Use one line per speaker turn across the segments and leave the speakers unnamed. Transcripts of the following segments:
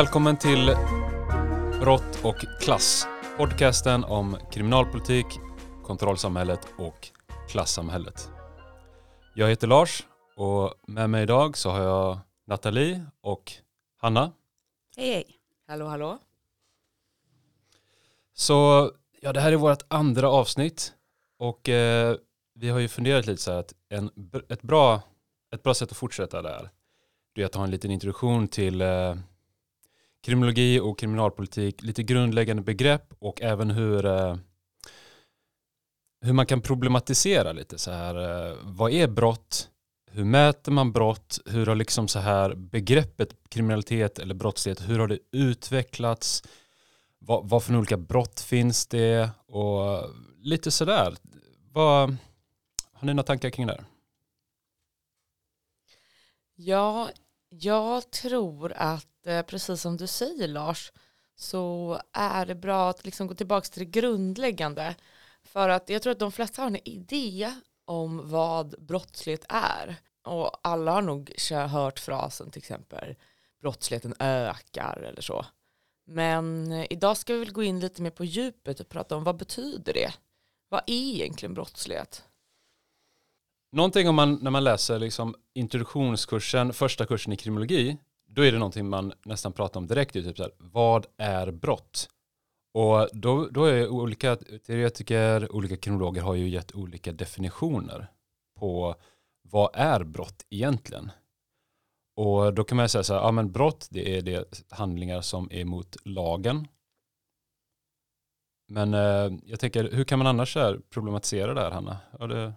Välkommen till Brott och klass. Podcasten om kriminalpolitik, kontrollsamhället och klassamhället. Jag heter Lars och med mig idag så har jag Nathalie och Hanna.
Hej hej. Hallå hallå.
Så ja, det här är vårt andra avsnitt och eh, vi har ju funderat lite så här att en, ett, bra, ett bra sätt att fortsätta där det är att ha en liten introduktion till eh, kriminologi och kriminalpolitik, lite grundläggande begrepp och även hur, eh, hur man kan problematisera lite så här. Eh, vad är brott? Hur mäter man brott? Hur har liksom så här begreppet kriminalitet eller brottslighet, hur har det utvecklats? Vad, vad för olika brott finns det? Och lite sådär. Vad, har ni några tankar kring det här?
Ja, jag tror att eh, precis som du säger Lars så är det bra att liksom gå tillbaka till det grundläggande. För att jag tror att de flesta har en idé om vad brottslighet är. Och alla har nog hört frasen till exempel brottsligheten ökar eller så. Men eh, idag ska vi väl gå in lite mer på djupet och prata om vad betyder det? Vad är egentligen brottslighet?
Någonting om man, när man läser liksom introduktionskursen, första kursen i kriminologi, då är det någonting man nästan pratar om direkt. Typ så här, vad är brott? Och då, då är olika teoretiker, olika kriminologer har ju gett olika definitioner på vad är brott egentligen? Och då kan man säga så här, ja men brott det är det handlingar som är mot lagen. Men eh, jag tänker, hur kan man annars här problematisera det här Hanna? Ja, det...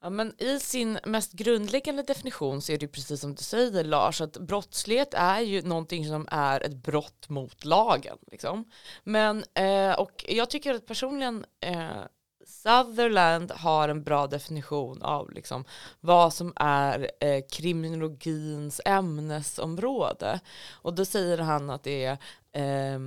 Ja, men I sin mest grundläggande definition så är det precis som du säger Lars, att brottslighet är ju någonting som är ett brott mot lagen. Liksom. Men, eh, och jag tycker att personligen eh, Sutherland har en bra definition av liksom vad som är eh, kriminologins ämnesområde. Och då säger han att det är eh,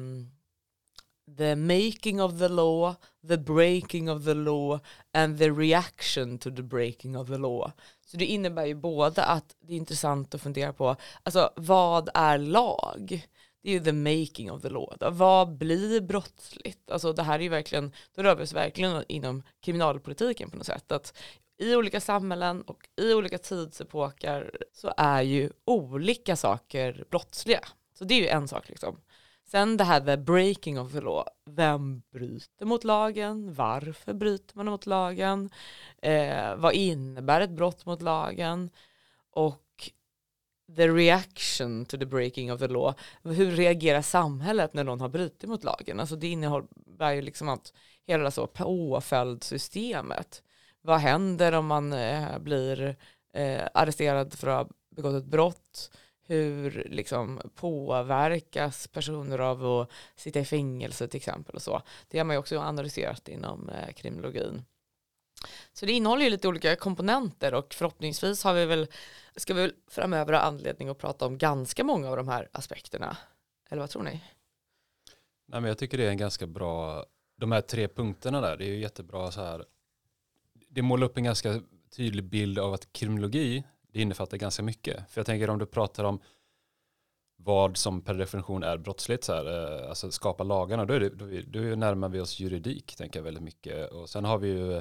the making of the law, the breaking of the law and the reaction to the breaking of the law. Så det innebär ju både att det är intressant att fundera på, alltså vad är lag? Det är ju the making of the law. Då. Vad blir brottsligt? Alltså det här är ju verkligen, då rör vi oss verkligen inom kriminalpolitiken på något sätt. Att i olika samhällen och i olika tidsepoker så är ju olika saker brottsliga. Så det är ju en sak liksom. Sen det här the breaking of the law. Vem bryter mot lagen? Varför bryter man mot lagen? Eh, vad innebär ett brott mot lagen? Och the reaction to the breaking of the law. Hur reagerar samhället när någon har brutit mot lagen? Alltså det innebär ju liksom att hela så påföljdssystemet. Vad händer om man eh, blir eh, arresterad för att ha begått ett brott? Hur liksom påverkas personer av att sitta i fängelse till exempel och så. Det har man ju också analyserat inom eh, kriminologin. Så det innehåller ju lite olika komponenter och förhoppningsvis har vi väl, ska vi väl framöver ha anledning att prata om ganska många av de här aspekterna. Eller vad tror ni?
Nej, men jag tycker det är en ganska bra, de här tre punkterna där, det är ju jättebra så här, det målar upp en ganska tydlig bild av att kriminologi det innefattar ganska mycket. För jag tänker om du pratar om vad som per definition är brottsligt, så här, eh, alltså skapa lagarna, då, är det, då, då närmar vi oss juridik, tänker jag väldigt mycket. Och sen har vi ju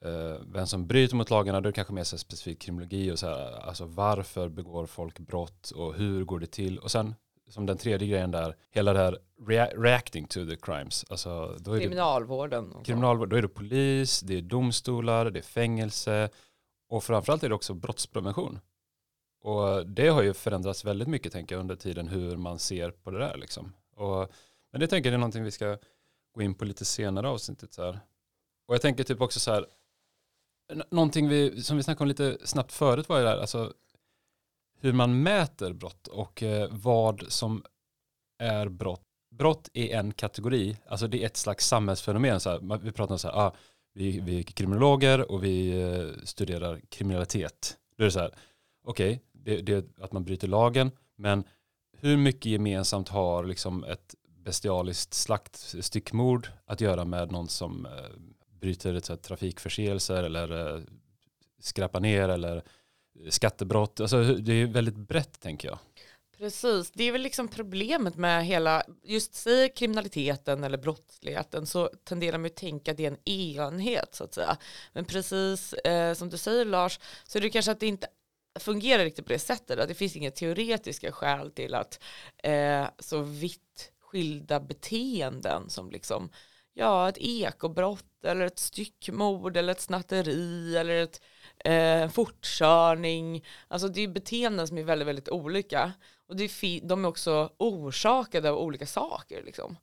eh, vem som bryter mot lagarna, då är det kanske mer så specifik kriminologi och så här, alltså varför begår folk brott och hur går det till? Och sen som den tredje grejen där, hela det här rea reacting to the crimes. Alltså,
då är Kriminalvården.
Det, kriminalvård, då är det polis, det är domstolar, det är fängelse, och framförallt är det också brottsprevention. Och det har ju förändrats väldigt mycket tänker jag under tiden hur man ser på det där liksom. Och, men det tänker jag är någonting vi ska gå in på lite senare avsnittet så här. Och jag tänker typ också så här, någonting vi, som vi snackade om lite snabbt förut var ju där, alltså hur man mäter brott och eh, vad som är brott. Brott är en kategori, alltså det är ett slags samhällsfenomen. Så här, vi pratar om så här, ah, vi, vi är kriminologer och vi eh, studerar kriminalitet. Då är det så här, okej, okay, det, det, är att man bryter lagen, men hur mycket gemensamt har liksom ett bestialiskt slaktstyckmord att göra med någon som eh, bryter ett, så trafikförseelser eller eh, skräpar ner eller eh, skattebrott. Alltså, det är väldigt brett tänker jag.
Precis, det är väl liksom problemet med hela, just säger kriminaliteten eller brottsligheten så tenderar man att tänka att det är en enhet så att säga. Men precis eh, som du säger Lars, så är det kanske att det inte fungerar riktigt på det sättet, att det finns inga teoretiska skäl till att eh, så vitt skilda beteenden som liksom, ja ett ekobrott eller ett styckmord eller ett snatteri eller ett eh, fortkörning, alltså det är beteenden som är väldigt, väldigt olika. Och det är de är också orsakade av olika saker. Liksom.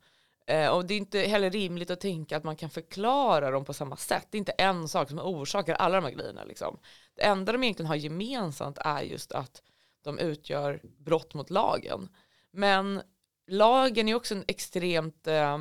Eh, och det är inte heller rimligt att tänka att man kan förklara dem på samma sätt. Det är inte en sak som orsakar alla de här grejerna. Liksom. Det enda de egentligen har gemensamt är just att de utgör brott mot lagen. Men lagen är också en extremt eh,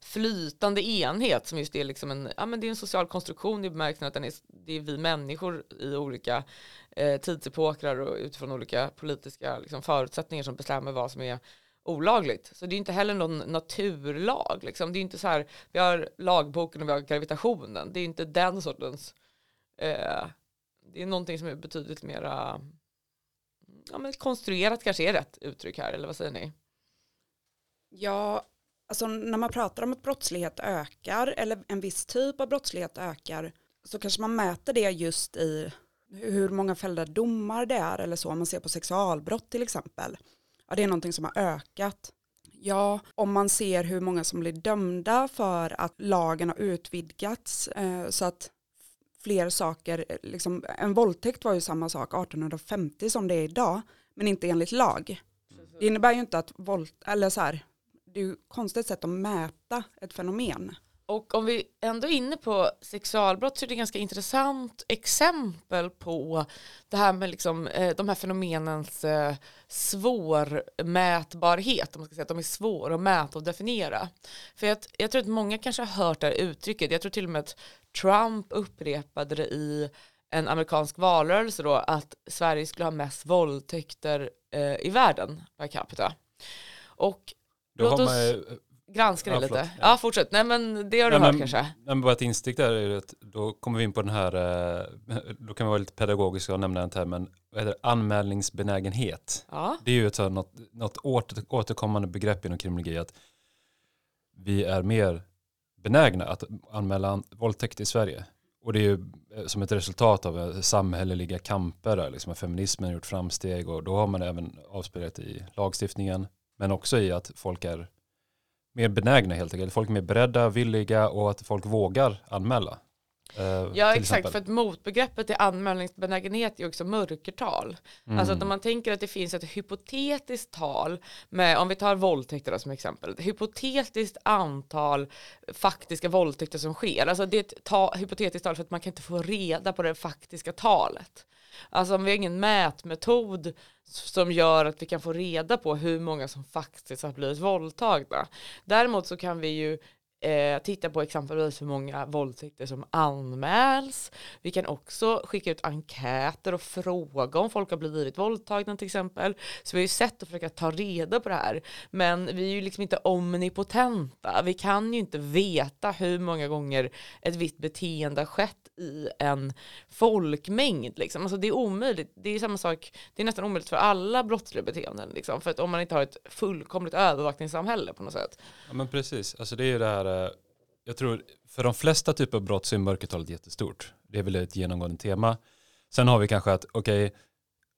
flytande enhet som just är liksom en, ja, men det är en social konstruktion i bemärkelsen att den är, det är vi människor i olika eh, tidsepokrar och utifrån olika politiska liksom, förutsättningar som bestämmer vad som är olagligt. Så det är inte heller någon naturlag. Liksom. Det är inte så här, vi har lagboken och vi har gravitationen. Det är inte den sortens, eh, det är någonting som är betydligt mera ja, men konstruerat kanske är rätt uttryck här, eller vad säger ni?
Ja, alltså när man pratar om att brottslighet ökar eller en viss typ av brottslighet ökar så kanske man mäter det just i hur många fällda domar det är eller så, om man ser på sexualbrott till exempel. Ja, det är någonting som har ökat. Ja, om man ser hur många som blir dömda för att lagen har utvidgats eh, så att fler saker, liksom, en våldtäkt var ju samma sak 1850 som det är idag, men inte enligt lag. Det innebär ju inte att våld, eller så här, det är ju ett konstigt sätt att mäta ett fenomen.
Och om vi ändå är inne på sexualbrott så är det ganska intressant exempel på det här med liksom, eh, de här fenomenens eh, svårmätbarhet. Om man ska säga att de är svåra att mäta och definiera. För jag, jag tror att många kanske har hört det här uttrycket. Jag tror till och med att Trump upprepade det i en amerikansk valrörelse då att Sverige skulle ha mest våldtäkter eh, i världen per capita. Och
låt oss... Man
granska det ja, lite. Ja. fortsätt. Nej men det har du ja, hört men, kanske.
Men bara ett instick där är att då kommer vi in på den här, eh, då kan vi vara lite pedagogiska och nämna den termen, vad heter det, anmälningsbenägenhet. Ja. Det är ju ett något, något åter, återkommande begrepp inom kriminologi att vi är mer benägna att anmäla våldtäkt i Sverige. Och det är ju eh, som ett resultat av eh, samhälleliga kamper där liksom feminismen har gjort framsteg och då har man även avspeglat i lagstiftningen men också i att folk är mer benägna helt enkelt. Folk är mer beredda, villiga och att folk vågar anmäla.
Eh, ja exakt, exempel. för att motbegreppet till anmälningsbenägenhet är också mörkertal. Mm. Alltså att om man tänker att det finns ett hypotetiskt tal med, om vi tar våldtäkter som exempel, ett hypotetiskt antal faktiska våldtäkter som sker. Alltså det är ett ta, hypotetiskt tal för att man kan inte få reda på det faktiska talet. Alltså om vi har ingen mätmetod som gör att vi kan få reda på hur många som faktiskt har blivit våldtagna. Däremot så kan vi ju eh, titta på exempelvis hur många våldtäkter som anmäls. Vi kan också skicka ut enkäter och fråga om folk har blivit våldtagna till exempel. Så vi har ju sett att försöka ta reda på det här. Men vi är ju liksom inte omnipotenta. Vi kan ju inte veta hur många gånger ett visst beteende har skett i en folkmängd. Liksom. Alltså det är omöjligt. Det är samma sak, det är nästan omöjligt för alla brottsliga beteenden. Liksom. För att om man inte har ett fullkomligt övervakningssamhälle på något sätt.
Ja men precis, alltså det är ju det här, jag tror för de flesta typer av brott så är mörkertalet jättestort. Det är väl ett genomgående tema. Sen har vi kanske att, okej, okay,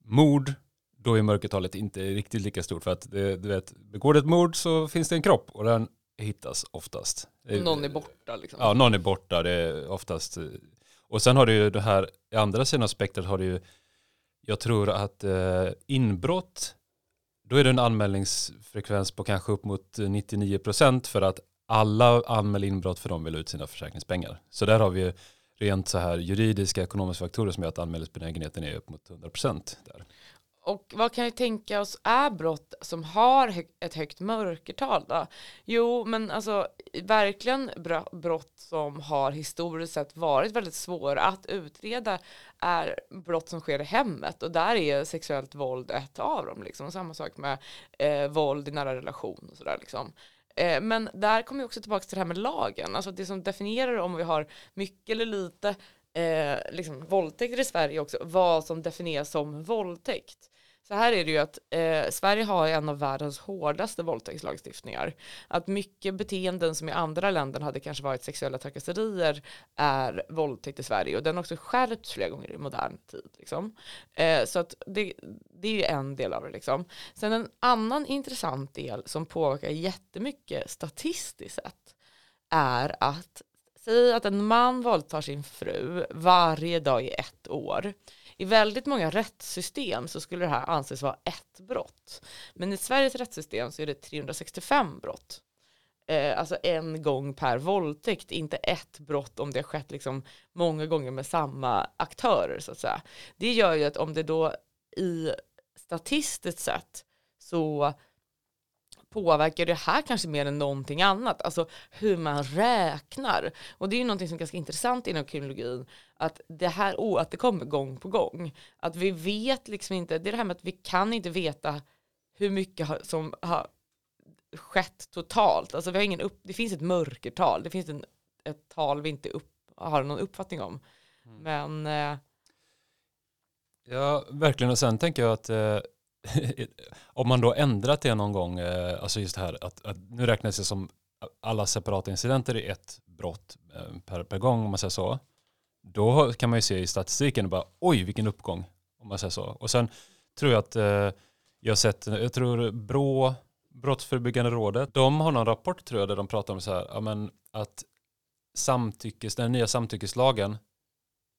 mord, då är mörkertalet inte riktigt lika stort för att det, du vet, begår det ett mord så finns det en kropp och den hittas oftast.
Någon är borta liksom.
Ja, någon är borta. Det är oftast eh, och sen har du ju det här, i andra sidan av spektrat har du ju, jag tror att eh, inbrott, då är det en anmälningsfrekvens på kanske upp mot 99% för att alla anmäler inbrott för de vill ut sina försäkringspengar. Så där har vi rent så här juridiska ekonomiska faktorer som gör att anmälningsbenägenheten är upp mot 100% där.
Och vad kan vi tänka oss är brott som har ett högt mörkertal då? Jo, men alltså verkligen brott som har historiskt sett varit väldigt svåra att utreda är brott som sker i hemmet och där är sexuellt våld ett av dem. Liksom. Samma sak med eh, våld i nära relation och sådär. Liksom. Eh, men där kommer vi också tillbaka till det här med lagen, alltså det som definierar om vi har mycket eller lite eh, liksom, våldtäkter i Sverige också, vad som definieras som våldtäkt så här är det ju att eh, Sverige har en av världens hårdaste våldtäktslagstiftningar. Att mycket beteenden som i andra länder hade kanske varit sexuella trakasserier är våldtäkt i Sverige och den har också skärpts flera gånger i modern tid. Liksom. Eh, så att det, det är ju en del av det. Liksom. Sen en annan intressant del som påverkar jättemycket statistiskt sett är att säg att en man våldtar sin fru varje dag i ett år i väldigt många rättssystem så skulle det här anses vara ett brott. Men i Sveriges rättssystem så är det 365 brott. Eh, alltså en gång per våldtäkt, inte ett brott om det har skett liksom många gånger med samma aktörer så att säga. Det gör ju att om det då i statistiskt sett så påverkar det här kanske mer än någonting annat, alltså hur man räknar. Och det är ju någonting som är ganska intressant inom kriminologin, att det här återkommer gång på gång. Att vi vet liksom inte, det är det här med att vi kan inte veta hur mycket som har skett totalt. Alltså vi har ingen upp, det finns ett mörkertal, det finns en, ett tal vi inte upp, har någon uppfattning om. Mm. Men... Eh,
ja, verkligen. Och sen tänker jag att eh, om man då ändrat det någon gång, eh, alltså just det här att, att nu räknas det som alla separata incidenter i ett brott eh, per, per gång om man säger så. Då kan man ju se i statistiken bara oj vilken uppgång om man säger så. Och sen tror jag att eh, jag har sett, jag tror Brå, Brottsförebyggande rådet, de har någon rapport tror jag där de pratar om så här, ja, men att samtyckes, den nya samtyckeslagen,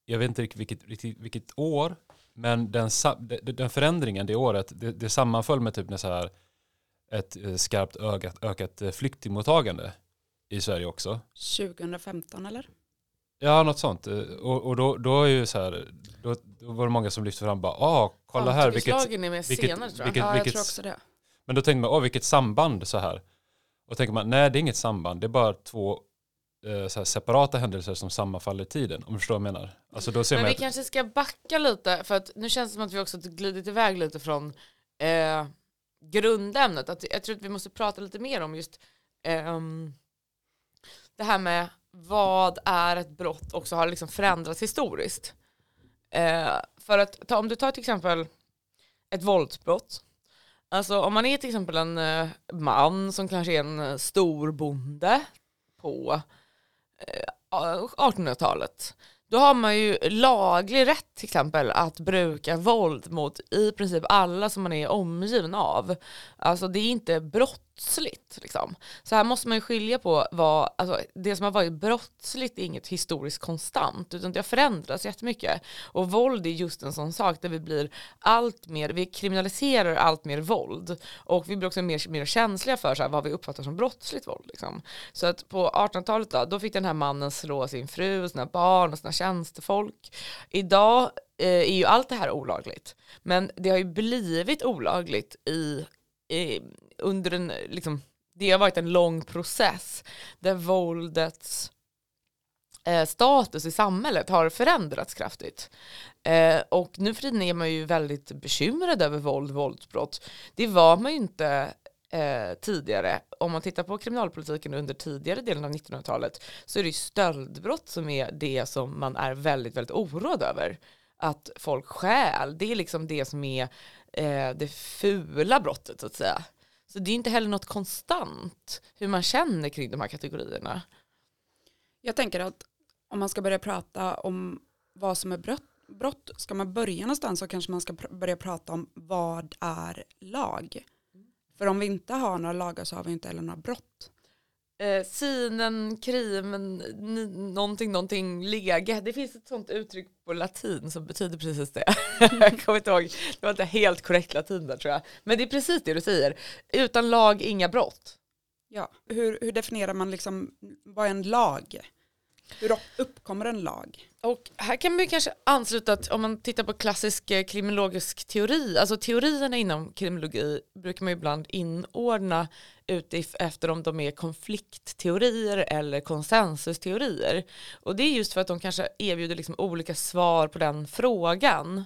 jag vet inte riktigt vilket, vilket år, men den, den förändringen det året, det, det sammanföll med typ så här ett eh, skarpt ökat, ökat eh, flyktingmottagande i Sverige också.
2015 eller?
Ja, något sånt. Eh, och, och då, då är ju så här, då, då var det många som lyfte fram bara, ah, kolla här, vilket,
är med vilket, senare, tror jag.
Vilket, ja, jag tror också det.
Men då tänker man, åh, vilket samband så här. Och tänker man, nej det är inget samband, det är bara två så separata händelser som sammanfaller i tiden, om du förstår vad jag menar. Alltså då ser
Men vi att... kanske ska backa lite, för att nu känns det som att vi också glidit iväg lite från eh, grundämnet. Att jag tror att vi måste prata lite mer om just eh, det här med vad är ett brott också har liksom förändrats historiskt. Eh, för att ta, om du tar till exempel ett våldsbrott, alltså om man är till exempel en eh, man som kanske är en eh, stor bonde på Eh, 1800-talet, då har man ju laglig rätt till exempel att bruka våld mot i princip alla som man är omgiven av. Alltså det är inte brott brottsligt. Liksom. Så här måste man ju skilja på vad, alltså, det som har varit brottsligt är inget historiskt konstant utan det har förändrats jättemycket. Och våld är just en sån sak där vi blir allt mer, vi kriminaliserar allt mer våld och vi blir också mer, mer känsliga för så här, vad vi uppfattar som brottsligt våld. Liksom. Så att på 1800-talet då, då fick den här mannen slå sin fru, sina barn och sina tjänstefolk. Idag eh, är ju allt det här olagligt. Men det har ju blivit olagligt i, eh, under en, liksom, det har varit en lång process där våldets eh, status i samhället har förändrats kraftigt. Eh, och nu för tiden är man ju väldigt bekymrad över våld, våldsbrott. Det var man ju inte eh, tidigare. Om man tittar på kriminalpolitiken under tidigare delen av 1900-talet så är det ju stöldbrott som är det som man är väldigt, väldigt oroad över. Att folk stjäl, det är liksom det som är eh, det fula brottet så att säga. Så det är inte heller något konstant hur man känner kring de här kategorierna.
Jag tänker att om man ska börja prata om vad som är brott, brott ska man börja någonstans så kanske man ska pr börja prata om vad är lag. Mm. För om vi inte har några lagar så har vi inte heller några brott
eh, sinen, krimen, någonting, någonting, lege. Det finns ett sånt uttryck på latin som betyder precis det. jag kommer inte ihåg, det var inte helt korrekt latin där tror jag. Men det är precis det du säger. Utan lag, inga brott.
Ja, hur, hur definierar man liksom, vad är en lag? Hur uppkommer en lag?
Och här kan man kanske ansluta att om man tittar på klassisk eh, kriminologisk teori, alltså teorierna inom kriminologi brukar man ibland inordna efter om de är konfliktteorier eller konsensusteorier. Och det är just för att de kanske erbjuder liksom olika svar på den frågan.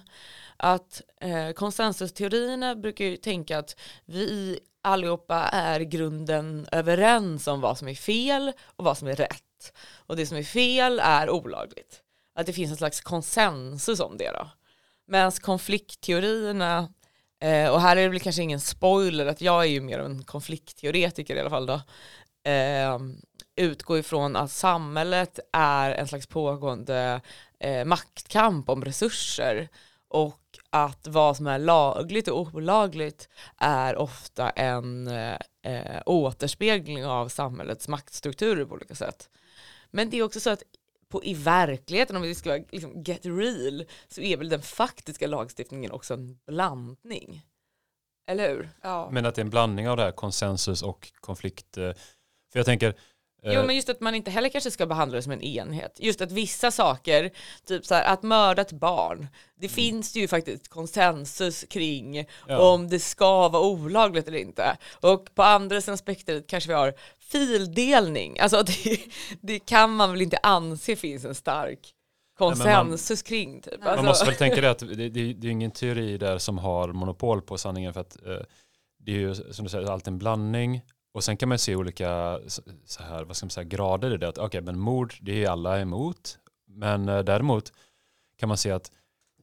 Att eh, konsensusteorierna brukar ju tänka att vi allihopa är i grunden överens om vad som är fel och vad som är rätt. Och det som är fel är olagligt. Att det finns en slags konsensus om det då. Medan konfliktteorierna Eh, och här är det väl kanske ingen spoiler att jag är ju mer en konfliktteoretiker i alla fall då. Eh, utgår ifrån att samhället är en slags pågående eh, maktkamp om resurser och att vad som är lagligt och olagligt är ofta en eh, eh återspegling av samhällets maktstrukturer på olika sätt. Men det är också så att på, i verkligheten, om vi ska liksom get real, så är väl den faktiska lagstiftningen också en blandning. Eller hur?
Ja.
Men att det är en blandning av det här konsensus och konflikt. eh, För jag tänker,
Jo
eh,
men just att man inte heller kanske ska behandla det som en enhet. Just att vissa saker, typ så här, att mörda ett barn, det finns det ju faktiskt konsensus kring
Mm. Ja.
om det ska vara olagligt eller inte. Och på andra sidan spektrat kanske vi har fildelning, alltså det, det kan man väl inte anse finns en stark
man-
konsensus kring. Typ.
Man
Alltså,
måste väl tänka det att det, det, det är ingen teori där som har monopol på sanningen för att eh, det är ju som du säger alltid en blandning och sen kan man se olika så här, vad ska man säga, grader i det. Att, Okej, men mord det är alla emot. Men eh, däremot kan man se att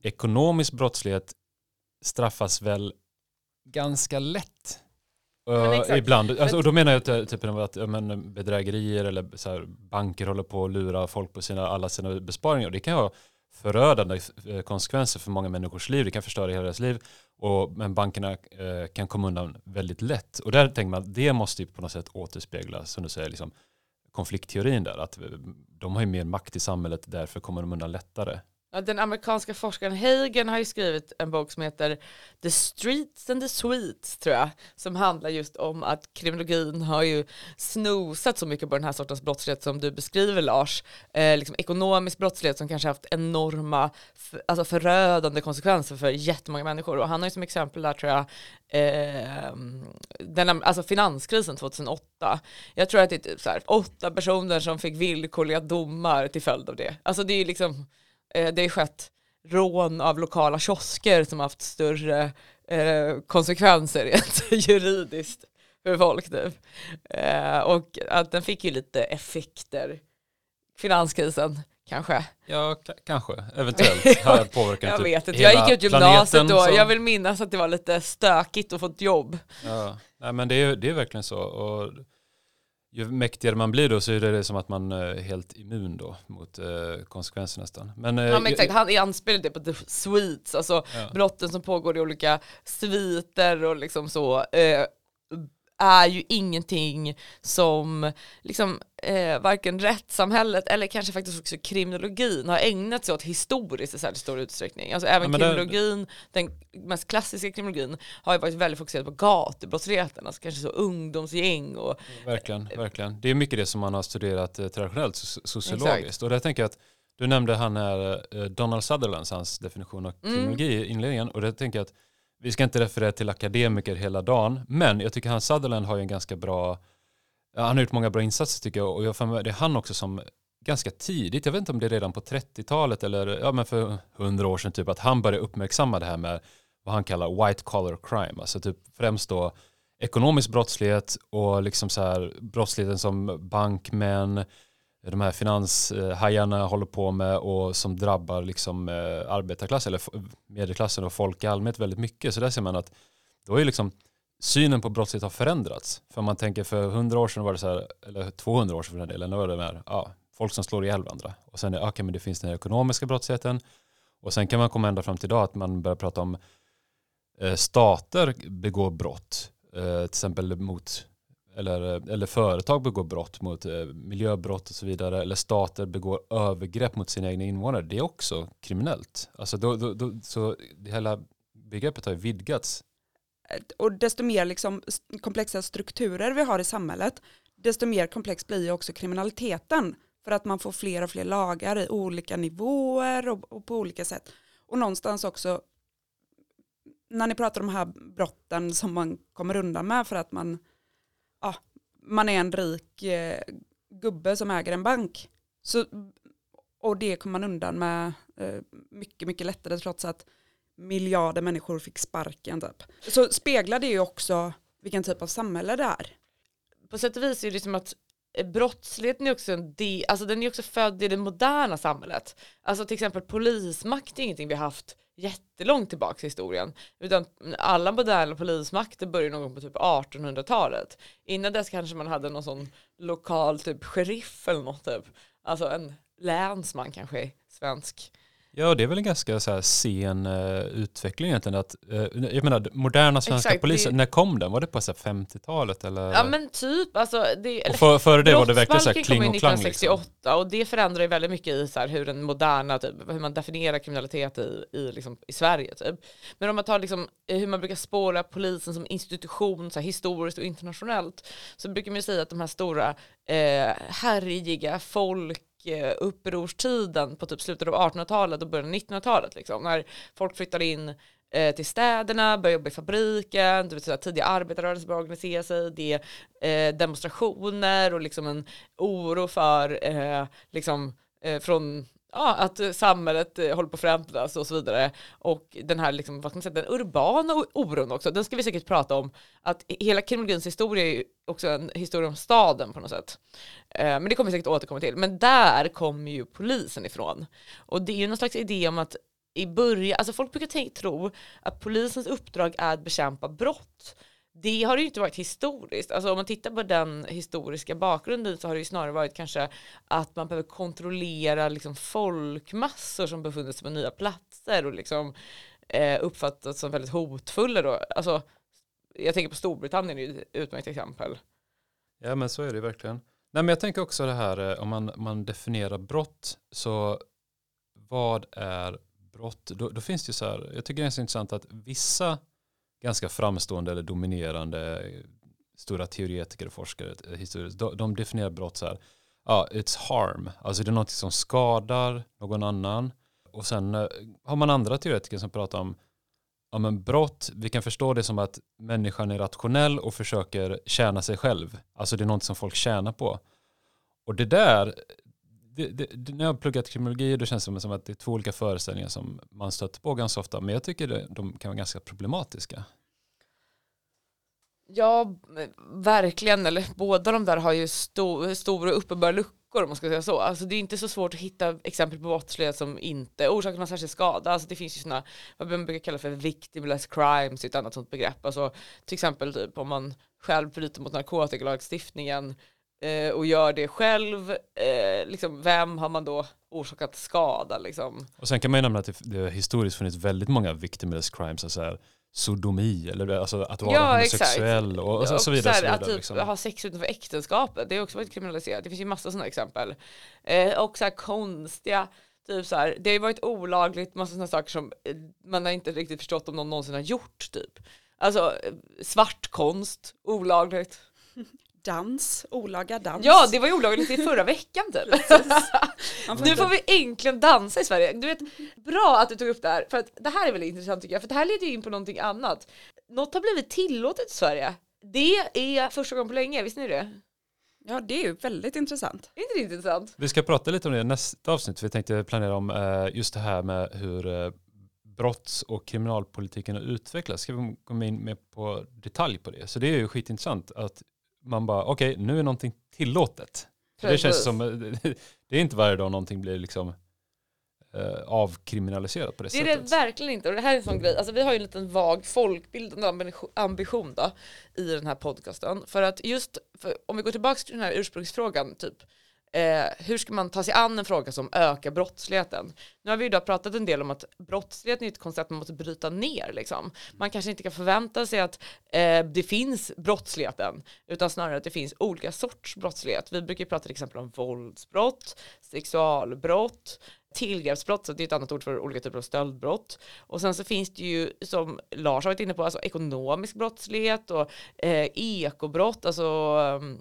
ekonomisk brottslighet straffas väl ganska lätt. Eh,
exakt.
ibland, alltså, och då menar jag eh, typ, att men, bedrägerier eller så här, banker håller på att lura folk på sina, alla sina besparingar. Det kan ha förödande eh, konsekvenser för många människors liv. Det kan förstöra hela deras liv. Och, men bankerna eh, kan komma undan väldigt lätt. Och där tänker man att det måste ju på något sätt återspegla, som du säger, liksom, konfliktteorin där. Att eh, de har ju mer makt i samhället, därför kommer de undan lättare.
Ja, den amerikanska forskaren Hagen har ju skrivit en bok som heter The Streets and the Sweets tror jag, som handlar just om att kriminologin har ju snosat så mycket på den här sortens brottslighet som du beskriver Lars, eh, liksom ekonomisk brottslighet som kanske haft enorma, alltså förödande konsekvenser för jättemånga människor och han har ju som exempel där tror jag eh, den, alltså finanskrisen 2008. Jag tror att det är typ så här, åtta personer som fick villkorliga domar till följd av det. Alltså det är ju liksom Eh, det har skett rån av lokala kiosker som haft större eh, konsekvenser rent juridiskt för folk nu. Eh, och att den fick ju lite effekter, finanskrisen kanske.
Ja, ka- kanske. Eventuellt har påverkat
Jag
typ
vet inte, jag gick ut gymnasiet
planeten
då,
som-
jag vill minnas att det var lite stökigt att få ett jobb.
Ja, nej, men det är, det är verkligen så. Och ju mäktigare man blir då så är det som att man är helt immun då mot eh, konsekvenser nästan. Men, eh,
Ja, men exakt, han anspelade det på the sweets, alltså
Ja.
brotten som pågår i olika sviter och liksom så, eh, är ju ingenting som liksom, eh, varken rättssamhället eller kanske faktiskt också kriminologin har ägnat sig åt historiskt i särskilt stor utsträckning. Alltså även
Ja,
kriminologin, den mest klassiska kriminologin, har ju varit väldigt fokuserad på gatubrottsligheten, alltså kanske så ungdomsgäng och
Verkligen, verkligen. Det är mycket det som man har studerat eh, traditionellt so- sociologiskt. Och där tänker jag att du nämnde han här, eh, Donald Sutherlands, hans definition av
Mm.
kriminologi i inledningen. Och där tänker jag att vi ska inte referera till akademiker hela dagen, men jag tycker han Sutherland har ju en ganska bra, han har gjort många bra insatser tycker jag. Och jag får med, det är han också som ganska tidigt, jag vet inte om det är redan på 30-talet eller ja, men för 100 år sedan typ, att han började uppmärksamma det här med vad han kallar white collar crime, alltså typ främst då ekonomisk brottslighet och liksom så här brottsligheten som bankmän, de här finanshajarna håller på med och som drabbar liksom eh, arbetarklassen eller medelklassen och folk i allmänhet väldigt mycket. Så där ser man att då är liksom synen på brottslighet har förändrats. För om man tänker för 100 år sedan var det så här, eller 200 år sedan för den delen, då var det mer, ja, folk som slår ihjäl varandra. Och sen är okay, men det finns den här ekonomiska brottsligheten. Och sen kan man komma ända fram till idag att man börjar prata om eh, stater begår brott. Eh, till exempel mot eller, eller företag begår brott mot eh, miljöbrott och så vidare. Eller stater begår övergrepp mot sina egna invånare. Det är också kriminellt. Alltså då, då, då, så det hela begreppet har ju vidgats.
Och desto mer liksom komplexa strukturer vi har i samhället, desto mer komplex blir ju också kriminaliteten. För att man får fler och fler lagar i olika nivåer och, och på olika sätt. Och någonstans också, när ni pratar om de här brotten som man kommer undan med för att man, ja, man är en rik eh, gubbe som äger en bank. Så, och det kom man undan med eh, mycket, mycket lättare trots att miljarder människor fick sparken typ. Så speglar det ju också vilken typ av samhälle det är.
på sätt och vis är det som att eh, brottsligheten är också en del, alltså den är också född i det moderna samhället. Alltså till exempel polismakt är ingenting vi har haft jättelångt tillbaka i historien. Utan alla moderna polismakter började någon gång på typ 1800-talet. Innan dess kanske man hade någon sån lokal typ sheriff eller något typ. Alltså en länsman kanske, svensk.
Ja, det är väl en ganska så här sen uh, utveckling egentligen. Att, uh, jag menar, moderna svenska
Exakt,
polisen,
det-
när kom den? Var det på så här 50-talet eller?
Ja men typ, alltså det,
och för, före det var det verkligen så här
Brottsbalken kom
kling och klang liksom.
1968 och det förändrar ju väldigt mycket i så här hur den moderna, typ, hur man definierar kriminalitet i, i, liksom, i Sverige. Typ. Men om man tar liksom, hur man brukar spåra polisen som institution så här, historiskt och internationellt så brukar man ju säga att de här stora eh, härjiga folk Eh, upprorstiden på typ slutet av 1800-talet och början av 1900-talet liksom, när folk flyttade in eh, till städerna, började jobba i fabriken, du vet, så tidiga arbetarrörelser började organisera sig, det är eh, demonstrationer och liksom en oro för eh, liksom, eh, från ja, att eh, samhället eh, håller på att förändras och så vidare. Och den här liksom, vad man säga, den urbana oron också, den ska vi säkert prata om. Att hela kriminologins historia är ju också en historia om staden på något sätt. Eh, men det kommer vi säkert återkomma till. Men där kommer ju polisen ifrån. Och det är ju någon slags idé om att i början, alltså folk brukar tro att polisens uppdrag är att bekämpa brott. Det har det ju inte varit historiskt. Alltså om man tittar på den historiska bakgrunden så har det ju snarare varit kanske att man behöver kontrollera liksom folkmassor som befunnit sig på nya platser och liksom eh, uppfattats som väldigt hotfulla då. Alltså, jag tänker på Storbritannien är ju ett utmärkt exempel.
Ja men så är det ju verkligen. Nej men jag tänker också det här eh, om man, man definierar brott så vad är brott? Då, då finns det ju så här, jag tycker det är så intressant att vissa ganska framstående eller dominerande eh, stora teoretiker och forskare eh, historiskt, de, de definierar brott så här, ja, it's harm, alltså det är något som skadar någon annan. Och sen eh, har man andra teoretiker som pratar om ja, men brott, vi kan förstå det som att människan är rationell och försöker tjäna sig själv. Alltså det är något som folk tjänar på. Och det där, det, det, när jag har pluggat kriminologi då känns det som att det är två olika föreställningar som man stöter på ganska ofta. Men jag tycker det, de kan vara ganska problematiska.
Ja, verkligen. Eller båda de där har ju stor, stora uppenbara luckor om man ska säga så. Alltså det är inte så svårt att hitta exempel på brottslighet som inte orsakar någon särskild skada. Alltså det finns ju sådana, vad man brukar kalla för victimless crimes, ett annat sånt begrepp. Alltså till exempel typ om man själv bryter mot narkotikalagstiftningen eh, och gör det själv, eh, liksom, vem har man då orsakat skada liksom?
Och sen kan man ju nämna att det, det har historiskt funnits väldigt många victimless crimes, alltså här, sodomi eller alltså att vara
Ja,
homosexuell och, och så, så vidare.
Och
Så
här, att
vidare
typ
liksom.
ha sex utanför äktenskapet, det är också varit kriminaliserat. Det finns ju massa sådana exempel. Eh, och så här konstiga, typ så här, det har ju varit olagligt, massa sådana saker som eh, man har inte riktigt förstått om någon någonsin har gjort typ. Alltså eh, svartkonst, olagligt.
Dans, olaga dans.
Ja, det var ju olagligt i förra veckan typ. Nu får vi äntligen dansa i Sverige. Du vet, bra att du tog upp det här, för att det här är väldigt intressant tycker jag, för det här leder ju in på någonting annat. Något har blivit tillåtet i Sverige. Det är första gången på länge, visste ni det?
Ja, det är ju väldigt intressant.
Är inte det intressant?
Vi ska prata lite om det i nästa avsnitt. Vi tänkte planera om eh, just det här med hur eh, brotts och kriminalpolitiken har utvecklats. Ska vi gå in mer på detalj på det? Så det är ju skitintressant att man bara, okej, nu är någonting tillåtet. För det känns
Precis.
som, det är inte varje dag någonting blir liksom eh, avkriminaliserat på det,
Det är det
sättet.
verkligen inte och det här är en sån grej, alltså vi har ju en liten vag folkbildande ambi- ambition då i den här podcasten. För att just, för, om vi går tillbaka till den här ursprungsfrågan, typ eh, hur ska man ta sig an en fråga som ökar brottsligheten? Nu har vi ju då pratat en del om att brottsligheten är ett koncept man måste bryta ner liksom. Man kanske inte kan förvänta sig att eh, det finns brottsligheten, utan snarare att det finns olika sorts brottslighet. Vi brukar ju prata till exempel om våldsbrott, sexualbrott, tillgreppsbrott, så det är ett annat ord för olika typer av stöldbrott. Och sen så finns det ju, som Lars har varit inne på, alltså ekonomisk brottslighet och eh, ekobrott, alltså ehm,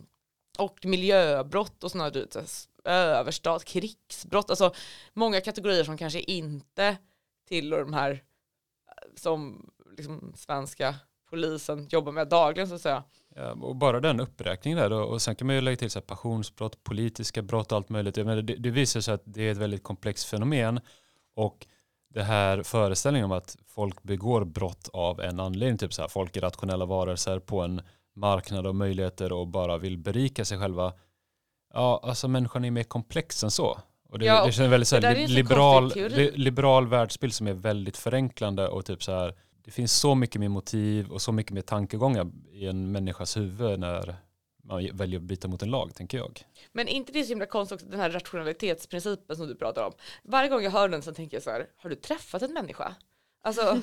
och miljöbrott och sådana där, typ, överstat, krigsbrott, alltså många kategorier som kanske inte tillhör de här eh, som liksom svenska polisen jobbar med dagligen så att säga.
Ja, och bara den uppräkningen där då, och sen kan man ju lägga till så här passionsbrott, politiska brott och allt möjligt. Jag menar, det, det visar sig att det är ett väldigt komplext fenomen och det här föreställningen om att folk begår brott av en anledning, typ så här, folk är rationella varelser på en marknad av möjligheter och bara vill berika sig själva. Ja, alltså människan är mer komplex än så. Och det,
Ja,
det känns väldigt så här,
där är en
li- liberal, li, liberal världsbild som är väldigt förenklande och typ så här, det finns så mycket mer motiv och så mycket mer tankegångar i en människas huvud när man väljer att byta mot en lag, tänker jag.
Men inte det är så himla konstigt också, den här rationalitetsprincipen som du pratar om. Varje gång jag hör den så tänker jag så här, har du träffat en människa? Alltså,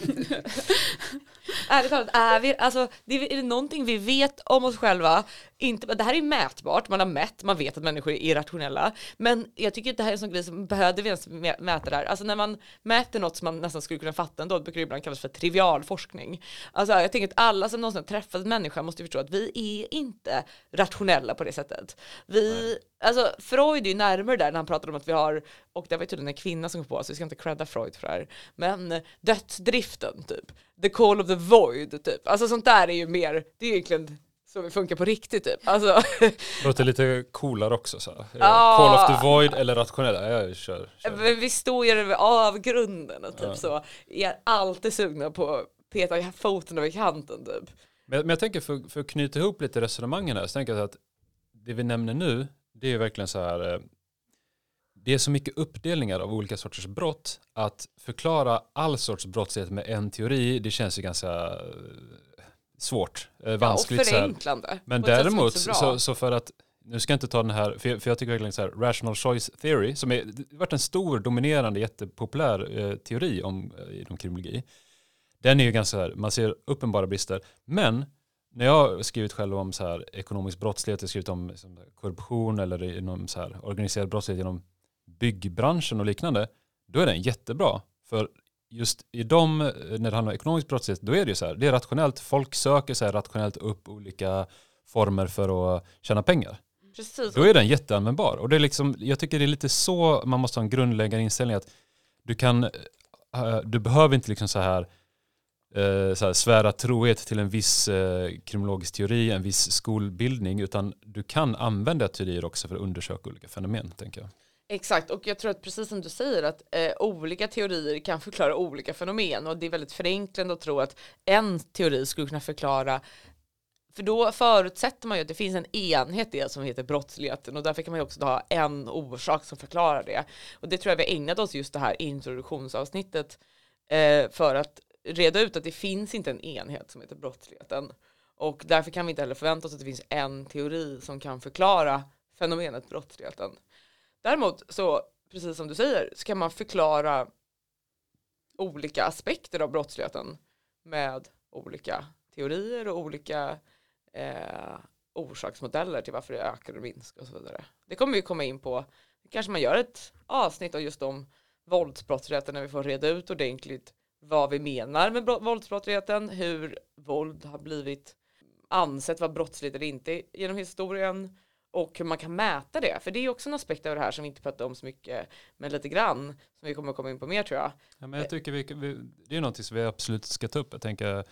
ärligt talat, är, vi, alltså, det är, det någonting vi vet om oss själva? Inte, det här är mätbart, man har mätt, man vet att människor är irrationella. Men jag tycker att det här är en sån grej som behöver vi ens mäta där. Alltså när man mäter något som man nästan skulle kunna fatta ändå, det brukar ibland kallas för trivial forskning. Alltså jag tänker att alla som någonsin har träffat en människa måste förstå att vi är inte rationella på det sättet. Vi, alltså Freud är ju närmare där när han pratar om att vi har, och det var ju tydligen en kvinna som kom på, så vi ska inte credda Freud för det här, men dödsdriften typ, the call of the void typ, alltså sånt där är ju mer, det är ju egentligen så vi funkar på riktigt typ. Alltså,
Låter lite coolare också så här.
Ja.
Call of the void eller rationella, jag kör. kör.
men vi står ju över avgrunden och typ
Ja.
så, är alltid sugna på att peta foten över kanten typ.
Men, men jag tänker för, för att knyta ihop lite resonemangen här, så tänker jag att det vi nämner nu, det är verkligen så här, eh, det är så mycket uppdelningar av olika sorters brott att förklara all sorts brottslighet med en teori, det känns ju ganska eh, svårt, eh,
Ja, och
vanskligt. så här.
förenklande.
Men däremot, så,
bra.
så för att, nu ska jag inte ta den här, för jag, för jag tycker verkligen så här, rational choice theory, som är, det varit en stor, dominerande, jättepopulär eh, teori om, eh, inom kriminologi. Den är ju ganska, så man ser uppenbara brister, men när jag har skrivit själv om så här, ekonomisk brottslighet, jag har skrivit om liksom, korruption eller inom så här, organiserad brottslighet inom byggbranschen och liknande, då är den jättebra. För just i dem, eh, när det handlar om ekonomisk brottslighet, då är det ju så här, det är rationellt, folk söker så här rationellt upp olika former för att tjäna pengar.
Precis.
Då är den jätteanvändbar. Och det är liksom, jag tycker det är lite så man måste ha en grundläggande inställning att du kan, eh, du behöver inte liksom så här, eh, så här svära trohet till en viss eh, kriminologisk teori, en viss skolbildning, utan du kan använda teorier också för att undersöka olika fenomen, tänker jag.
Exakt, och jag tror att precis som du säger att eh, olika teorier kan förklara olika fenomen och det är väldigt förenklande att tro att en teori skulle kunna förklara för då förutsätter man ju att det finns en enhet i det som heter brottsligheten och därför kan man ju också ha en orsak som förklarar det. Och det tror jag vi ägnat oss just det här introduktionsavsnittet eh, för att reda ut att det finns inte en enhet som heter brottsligheten. Och därför kan vi inte heller förvänta oss att det finns en teori som kan förklara fenomenet brottsligheten. Däremot så, precis som du säger, så kan man förklara olika aspekter av brottsligheten med olika teorier och olika eh, orsaksmodeller till varför det ökar och minskar och så vidare. Det kommer vi komma in på. Kanske man gör ett avsnitt av just om våldsbrottsligheten när vi får reda ut ordentligt vad vi menar med våldsbrottsligheten, hur våld har blivit ansett vara brottsligt eller inte genom historien och hur man kan mäta det. För det är också en aspekt av det här som vi inte pratar om så mycket, men lite grann, som vi kommer komma in på mer tror jag.
Ja, men jag tycker vi, vi, det är något som vi absolut ska ta upp. Jag tänker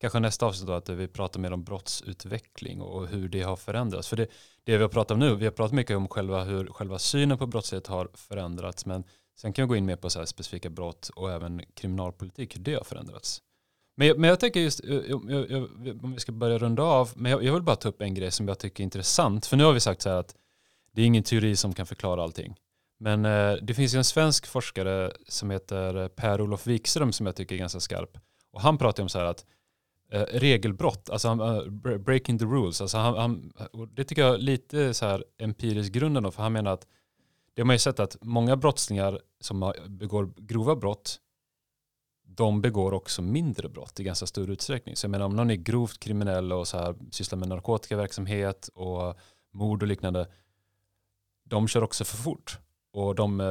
kanske nästa avsnitt då att vi pratar mer om brottsutveckling och hur det har förändrats. För det, det vi har pratat om nu, vi har pratat mycket om själva, hur själva synen på brottslighet har förändrats. Men sen kan jag gå in mer på så här specifika brott och även kriminalpolitik, hur det har förändrats. Men jag, men jag tänker just, eh, jag, jag, jag, om vi ska börja runda av, men jag, jag vill bara ta upp en grej som jag tycker är intressant. För nu har vi sagt så här att det är ingen teori som kan förklara allting. Men eh, det finns ju en svensk forskare som heter eh, Per-Olof Wikström som jag tycker är ganska skarp. Och han pratar om så här att eh, regelbrott, alltså han, uh, breaking the rules, alltså han, han, och det tycker jag är lite så här empiriskt grunden då, för han menar att det har man ju sett att många brottslingar som begår grova brott, de begår också mindre brott i ganska stor utsträckning. Så jag menar om någon är grovt kriminell och så här sysslar med narkotikaverksamhet och mord och liknande, de kör också för fort och de eh,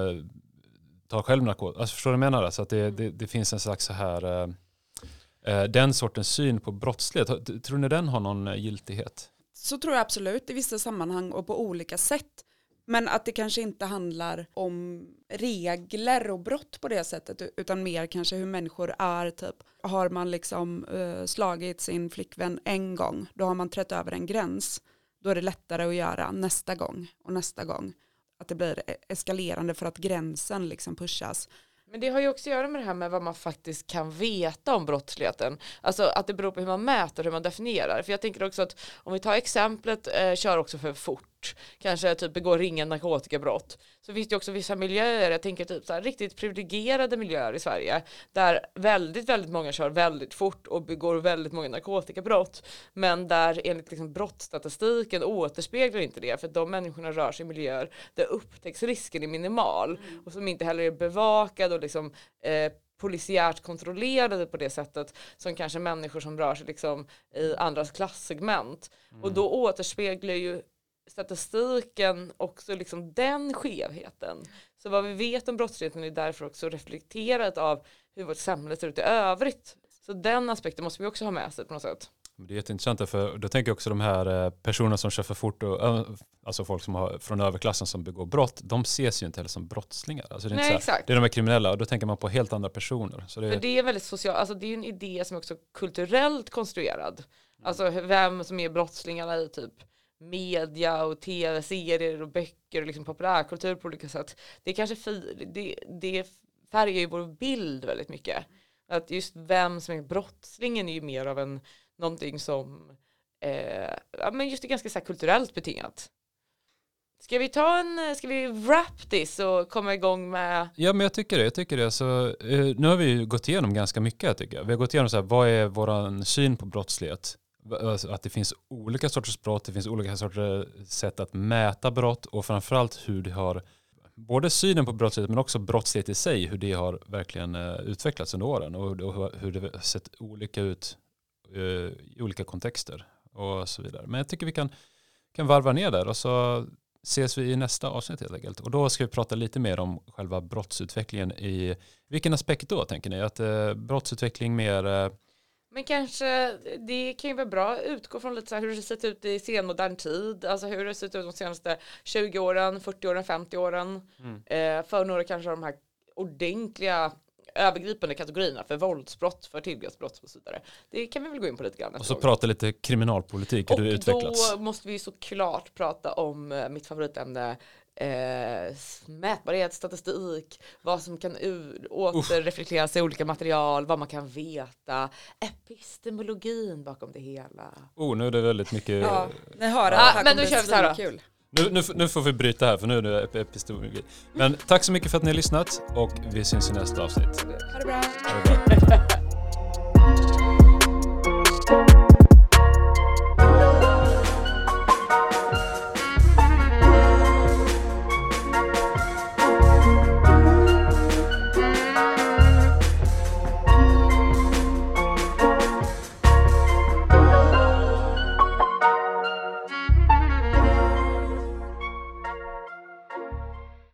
tar själv narkotika. Alltså förstår du vad jag menar? Så att det, det, det finns en slags så här, eh, eh, den sortens syn på brottslighet. Tror ni den har någon giltighet?
Så tror jag absolut i vissa sammanhang och på olika sätt. Men att det kanske inte handlar om regler och brott på det sättet utan mer kanske hur människor är typ. Har man liksom uh, slagit sin flickvän en gång då har man trätt över en gräns. Då är det lättare att göra nästa gång och nästa gång. Att det blir e-, eskalerande för att gränsen liksom pushas.
Men det har ju också att göra med det här med vad man faktiskt kan veta om brottsligheten. Alltså att det beror på hur man mäter, hur man definierar. För jag tänker också att om vi tar exemplet, eh, kör också för fort fort, kanske typ begår ringa narkotikabrott. Så finns det också vissa miljöer, jag tänker typ så här, riktigt privilegierade miljöer i Sverige, där väldigt, väldigt många kör väldigt fort och begår väldigt många narkotikabrott, men där enligt liksom brottsstatistiken återspeglar inte det, för att de människorna rör sig i miljöer där upptäcktsrisken är minimal mm. och som inte heller är bevakad och liksom eh, polisiärt kontrollerade på det sättet som kanske människor som rör sig liksom i andras klassegment. Mm. Och då återspeglar ju statistiken också liksom den skevheten. Så vad vi vet om brottsligheten är därför också reflekterat av hur vårt samhälle ser ut i övrigt. Så den aspekten måste vi också ha med sig på något sätt.
Det är jätteintressant för då tänker jag också de här eh, personerna som kör för fort och alltså folk som har från överklassen som begår brott, de ses ju inte heller som brottslingar. Alltså det, är
Nej,
exakt. det är de här kriminella och då tänker man på helt andra personer.
Så det, är... det är väldigt social, alltså det är en idé som är också kulturellt konstruerad. Alltså vem som är brottslingarna i typ media och tv-serier och böcker och liksom populärkultur på olika sätt. Det kanske det, det färgar ju vår bild väldigt mycket. Att just vem som är brottslingen är ju mer av en någonting som eh, ja, men just är ganska så här, kulturellt betingat. Ska vi ta en, ska vi wrap this och komma igång med?
Ja men jag tycker det, jag tycker det. Så, eh, nu har vi ju gått igenom ganska mycket jag tycker Vi har gått igenom så här, vad är vår syn på brottslighet? Alltså, att det finns olika sorters brott, det finns olika sorters sätt att mäta brott och framförallt hur det har både synen på brottslighet men också brottslighet i sig, hur det har verkligen eh, utvecklats under åren och hur det har sett olika ut eh, i olika kontexter och så vidare. Men jag tycker vi kan, kan varva ner där och så ses vi i nästa avsnitt helt enkelt. Och då ska vi prata lite mer om själva brottsutvecklingen i, vilken aspekt då tänker ni? Att eh, brottsutveckling mer eh,
men kanske, det kan ju vara bra att utgå från lite så här hur det sett ut i senmodern tid, alltså hur det sett ut de senaste 20 åren, 40 åren, 50 åren. Mm. Eh, för några kanske de här ordentliga övergripande kategorierna för våldsbrott, för tillgreppsbrott och så vidare. Det kan vi väl gå in på lite grann.
Och så prata lite kriminalpolitik, hur det utvecklats.
Och då måste vi såklart prata om eh, mitt favoritämne eh, mätbarhet, statistik, vad som kan återreflekteras i olika material, vad man kan veta, epistemologin bakom det hela.
Oh, nu är det väldigt mycket.
Ja, ni hör.
Ja, men då kör vi så här då. Kul.
Nu, nu, nu, får vi bryta här för nu är det epistologi. Men tack så mycket för att ni har lyssnat och vi syns i nästa avsnitt.
Ha det bra.
Ha det bra.